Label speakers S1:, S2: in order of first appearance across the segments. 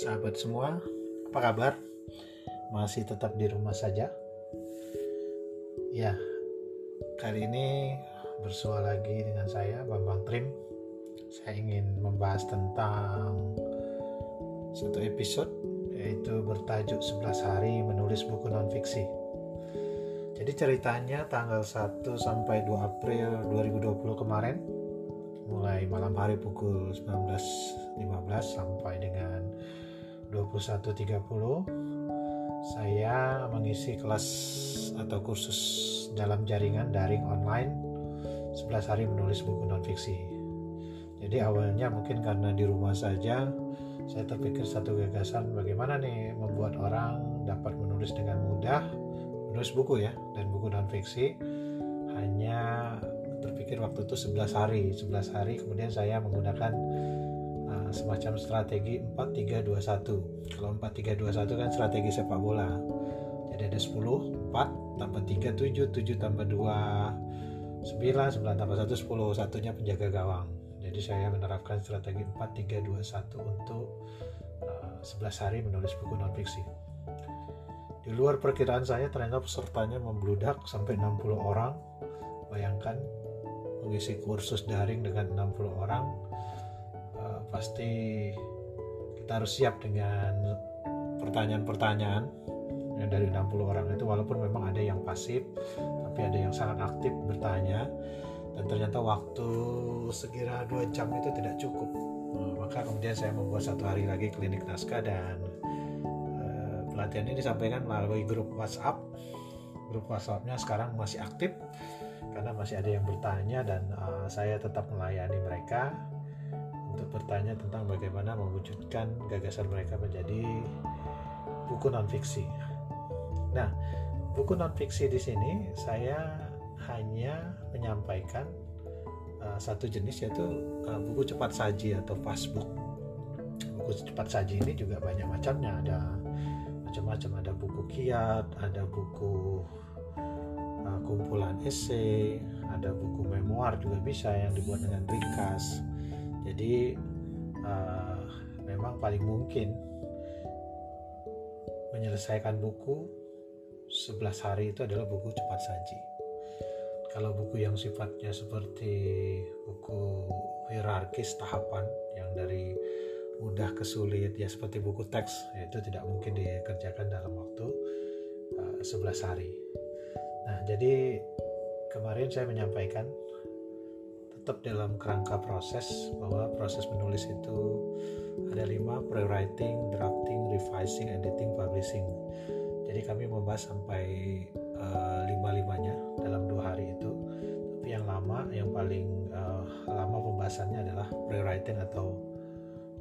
S1: sahabat semua, apa kabar? Masih tetap di rumah saja? Ya, kali ini bersua lagi dengan saya Bambang Trim. Saya ingin membahas tentang satu episode yaitu bertajuk 11 hari menulis buku non fiksi. Jadi ceritanya tanggal 1 sampai 2 April 2020 kemarin mulai malam hari pukul 19.15 sampai dengan 21.30 saya mengisi kelas atau kursus dalam jaringan daring online 11 hari menulis buku non fiksi. Jadi awalnya mungkin karena di rumah saja saya terpikir satu gagasan bagaimana nih membuat orang dapat menulis dengan mudah menulis buku ya dan buku non fiksi hanya terpikir waktu itu 11 hari 11 hari kemudian saya menggunakan uh, semacam strategi 4321 kalau 4321 kan strategi sepak bola. Jadi ada 10 4 tambah 3 7 7 tambah 2 9 9 tambah 1 10 satunya penjaga gawang. Jadi saya menerapkan strategi 4321 untuk uh, 11 hari menulis buku non fiksi di luar perkiraan saya ternyata pesertanya membludak sampai 60 orang. Bayangkan mengisi kursus daring dengan 60 orang pasti kita harus siap dengan pertanyaan-pertanyaan yang dari 60 orang itu walaupun memang ada yang pasif tapi ada yang sangat aktif bertanya dan ternyata waktu sekira dua jam itu tidak cukup. Uh, maka kemudian saya membuat satu hari lagi klinik naskah dan uh, pelatihan ini disampaikan melalui grup WhatsApp. Grup WhatsAppnya sekarang masih aktif karena masih ada yang bertanya dan uh, saya tetap melayani mereka untuk bertanya tentang bagaimana mewujudkan gagasan mereka menjadi buku non fiksi. Nah, buku non fiksi di sini saya hanya menyampaikan uh, satu jenis yaitu uh, buku cepat saji atau fast book. Buku cepat saji ini juga banyak macamnya, ada macam-macam, ada buku kiat, ada buku uh, kumpulan esai, ada buku memoir juga bisa yang dibuat dengan ringkas. Jadi uh, memang paling mungkin menyelesaikan buku 11 hari itu adalah buku cepat saji. Kalau buku yang sifatnya seperti buku hierarkis tahapan yang dari mudah ke sulit ya seperti buku teks itu tidak mungkin dikerjakan dalam waktu uh, 11 hari. Nah, jadi kemarin saya menyampaikan tetap dalam kerangka proses bahwa proses menulis itu ada lima pre-writing, drafting, revising, editing, publishing. Jadi kami membahas sampai uh, lima-limanya dalam dua hari itu. Tapi yang lama, yang paling uh, lama pembahasannya adalah pre-writing atau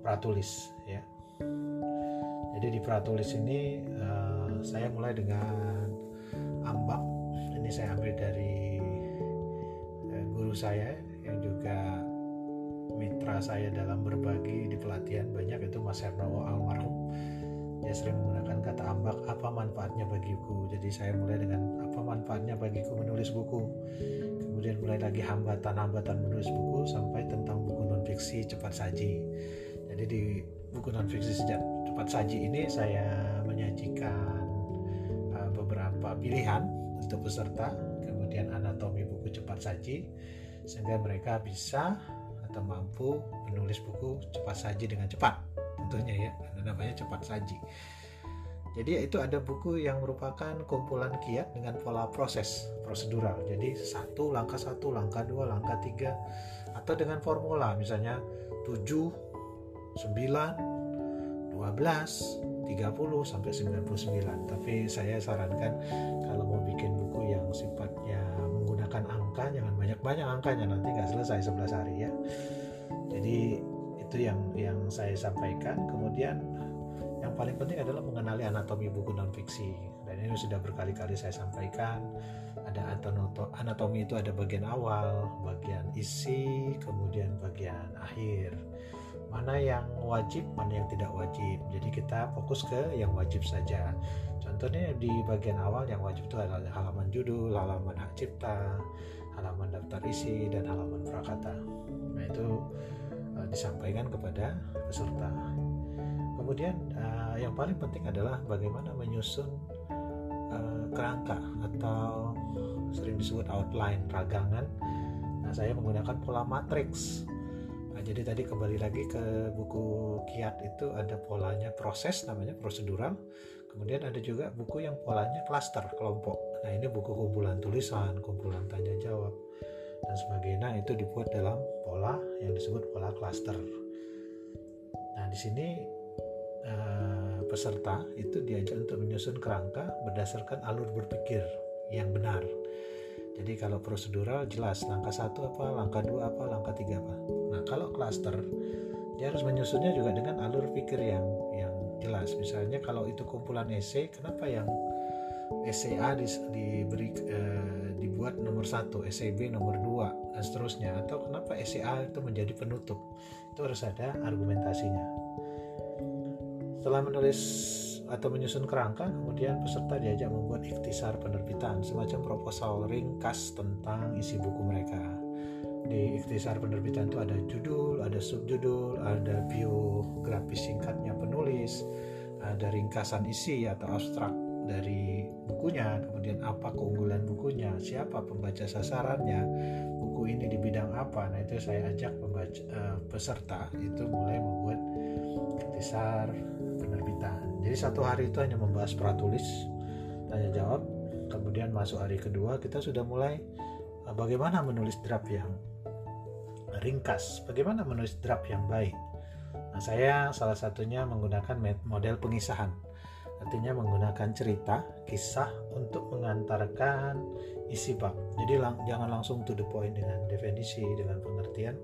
S1: pratulis ya. Jadi di pratulis ini uh, saya mulai dengan ambak ini saya ambil dari guru saya yang juga mitra saya dalam berbagi di pelatihan banyak itu Mas Hernawo almarhum. Dia sering menggunakan kata ambak apa manfaatnya bagiku? Jadi saya mulai dengan apa manfaatnya bagiku menulis buku? Kemudian mulai lagi hambatan-hambatan menulis buku sampai tentang buku non fiksi cepat saji. Jadi di buku non fiksi sejak cepat saji ini saya menyajikan uh, beberapa pilihan untuk peserta, kemudian anatomi buku cepat saji, sehingga mereka bisa atau mampu menulis buku cepat saji dengan cepat, tentunya ya, namanya cepat saji. Jadi itu ada buku yang merupakan kumpulan kiat dengan pola proses prosedural. Jadi satu langkah satu, langkah dua, langkah tiga, atau dengan formula misalnya 7, 9, 12, 30 sampai 99. Tapi saya sarankan kalau mau bikin buku yang sifatnya menggunakan angka jangan banyak-banyak angkanya nanti nggak selesai 11 hari ya. Jadi itu yang yang saya sampaikan. Kemudian yang paling penting adalah mengenali anatomi buku non fiksi dan ini sudah berkali-kali saya sampaikan ada anatomi itu ada bagian awal bagian isi kemudian bagian akhir mana yang wajib, mana yang tidak wajib. Jadi kita fokus ke yang wajib saja. Contohnya di bagian awal yang wajib itu adalah halaman judul, halaman hak cipta, halaman daftar isi, dan halaman prakata. Nah itu uh, disampaikan kepada peserta. kemudian uh, yang paling penting adalah bagaimana menyusun uh, kerangka atau sering disebut outline ragangan. Nah, saya menggunakan pola matriks. Nah, jadi tadi kembali lagi ke buku kiat itu ada polanya proses namanya prosedural. Kemudian ada juga buku yang polanya klaster kelompok. Nah, ini buku kumpulan tulisan, kumpulan tanya jawab dan sebagainya itu dibuat dalam pola yang disebut pola klaster. Nah, di sini uh, peserta itu diajak untuk menyusun kerangka berdasarkan alur berpikir yang benar. Jadi kalau prosedural jelas langkah satu apa, langkah dua apa, langkah tiga apa. Nah kalau klaster dia harus menyusunnya juga dengan alur pikir yang yang jelas. Misalnya kalau itu kumpulan esai, kenapa yang esai A di, diberi eh, dibuat nomor satu, esai B nomor dua dan seterusnya. Atau kenapa esai A itu menjadi penutup? Itu harus ada argumentasinya. Setelah menulis atau menyusun kerangka, kemudian peserta diajak membuat ikhtisar penerbitan, semacam proposal ringkas tentang isi buku mereka. Di ikhtisar penerbitan itu ada judul, ada subjudul, ada biografis singkatnya penulis, ada ringkasan isi atau abstrak dari bukunya, kemudian apa keunggulan bukunya, siapa pembaca sasarannya, buku ini di bidang apa. Nah, itu saya ajak pembaca, uh, peserta itu mulai membuat ikhtisar penerbitan. Jadi satu hari itu hanya membahas pratulis, tanya jawab. Kemudian masuk hari kedua kita sudah mulai uh, bagaimana menulis draft yang ringkas, bagaimana menulis draft yang baik. Nah, saya salah satunya menggunakan model pengisahan. Artinya menggunakan cerita, kisah untuk mengantarkan isi bab. Jadi lang jangan langsung to the point dengan definisi, dengan pengertian,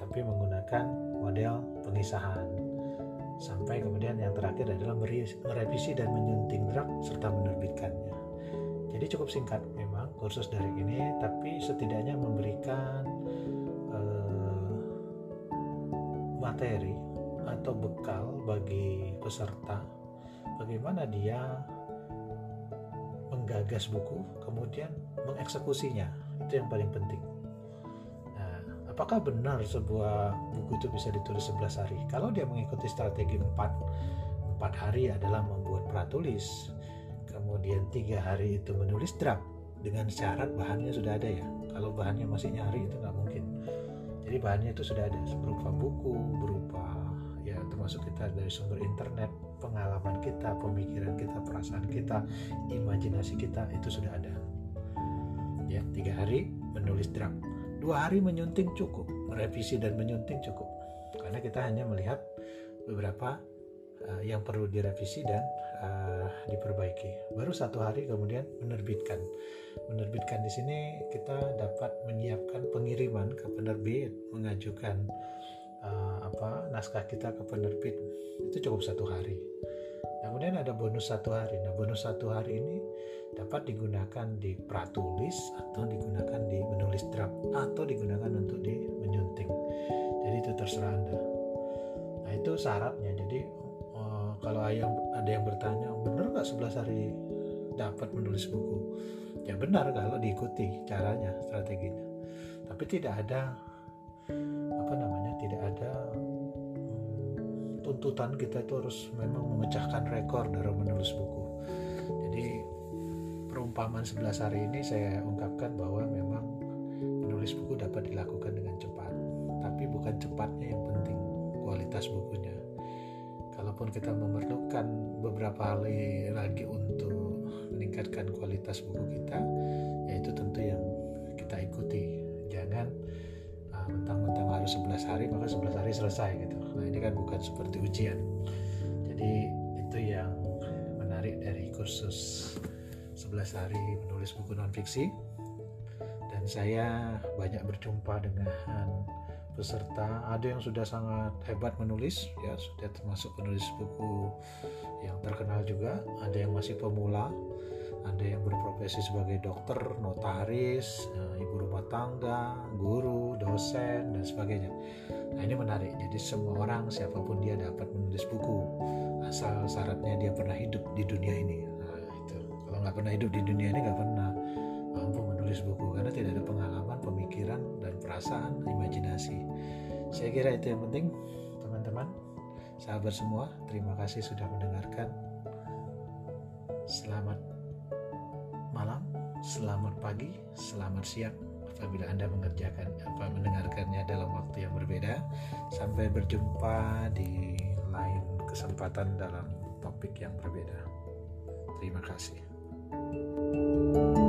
S1: tapi menggunakan model pengisahan sampai kemudian yang terakhir adalah merevisi dan menyunting draft serta menerbitkannya. Jadi cukup singkat memang kursus dari ini, tapi setidaknya memberikan uh, materi atau bekal bagi peserta bagaimana dia menggagas buku, kemudian mengeksekusinya. Itu yang paling penting apakah benar sebuah buku itu bisa ditulis 11 hari? Kalau dia mengikuti strategi 4, 4 hari adalah membuat pratulis, kemudian tiga hari itu menulis draft dengan syarat bahannya sudah ada ya. Kalau bahannya masih nyari itu nggak mungkin. Jadi bahannya itu sudah ada berupa buku, berupa ya termasuk kita dari sumber internet, kita, pemikiran kita, perasaan kita, imajinasi kita itu sudah ada. Ya tiga hari menulis draft. Dua hari menyunting cukup merevisi dan menyunting cukup. Karena kita hanya melihat beberapa uh, yang perlu direvisi dan uh, diperbaiki. Baru satu hari kemudian menerbitkan. Menerbitkan di sini kita dapat menyiapkan pengiriman ke penerbit mengajukan uh, apa naskah kita ke penerbit. Itu cukup satu hari kemudian ada bonus satu hari. Nah bonus satu hari ini dapat digunakan di pratulis atau digunakan di menulis draft atau digunakan untuk di menyunting. Jadi itu terserah anda. Nah itu syaratnya. Jadi uh, kalau yang ada yang bertanya benar nggak 11 hari dapat menulis buku? Ya benar kalau diikuti caranya strateginya. Tapi tidak ada apa namanya tidak ada tuntutan kita itu harus memang memecahkan rekor dalam menulis buku. Jadi perumpamaan 11 hari ini saya ungkapkan bahwa memang menulis buku dapat dilakukan dengan cepat tapi bukan cepatnya yang penting kualitas bukunya. Kalaupun kita memerlukan beberapa hal lagi untuk meningkatkan kualitas buku kita yaitu tentu yang kita ikuti. Jangan uh, mentang-mentang harus 11 hari maka 11 hari selesai gitu nah ini kan bukan seperti ujian. Jadi itu yang menarik dari kursus 11 hari menulis buku non fiksi dan saya banyak berjumpa dengan peserta. Ada yang sudah sangat hebat menulis ya sudah termasuk penulis buku yang terkenal juga. Ada yang masih pemula ada yang berprofesi sebagai dokter, notaris, eh, ibu rumah tangga, guru, dosen dan sebagainya. Nah ini menarik. Jadi semua orang siapa pun dia dapat menulis buku asal syaratnya dia pernah hidup di dunia ini nggak pernah hidup di dunia ini nggak pernah mampu menulis buku karena tidak ada pengalaman, pemikiran dan perasaan, imajinasi. Saya kira itu yang penting, teman-teman. sahabat semua terima kasih sudah mendengarkan selamat selamat pagi selamat siang apabila anda mengerjakan apa mendengarkannya dalam waktu yang berbeda. Sampai berjumpa di lain kesempatan dalam topik yang berbeda. Terima kasih. thank you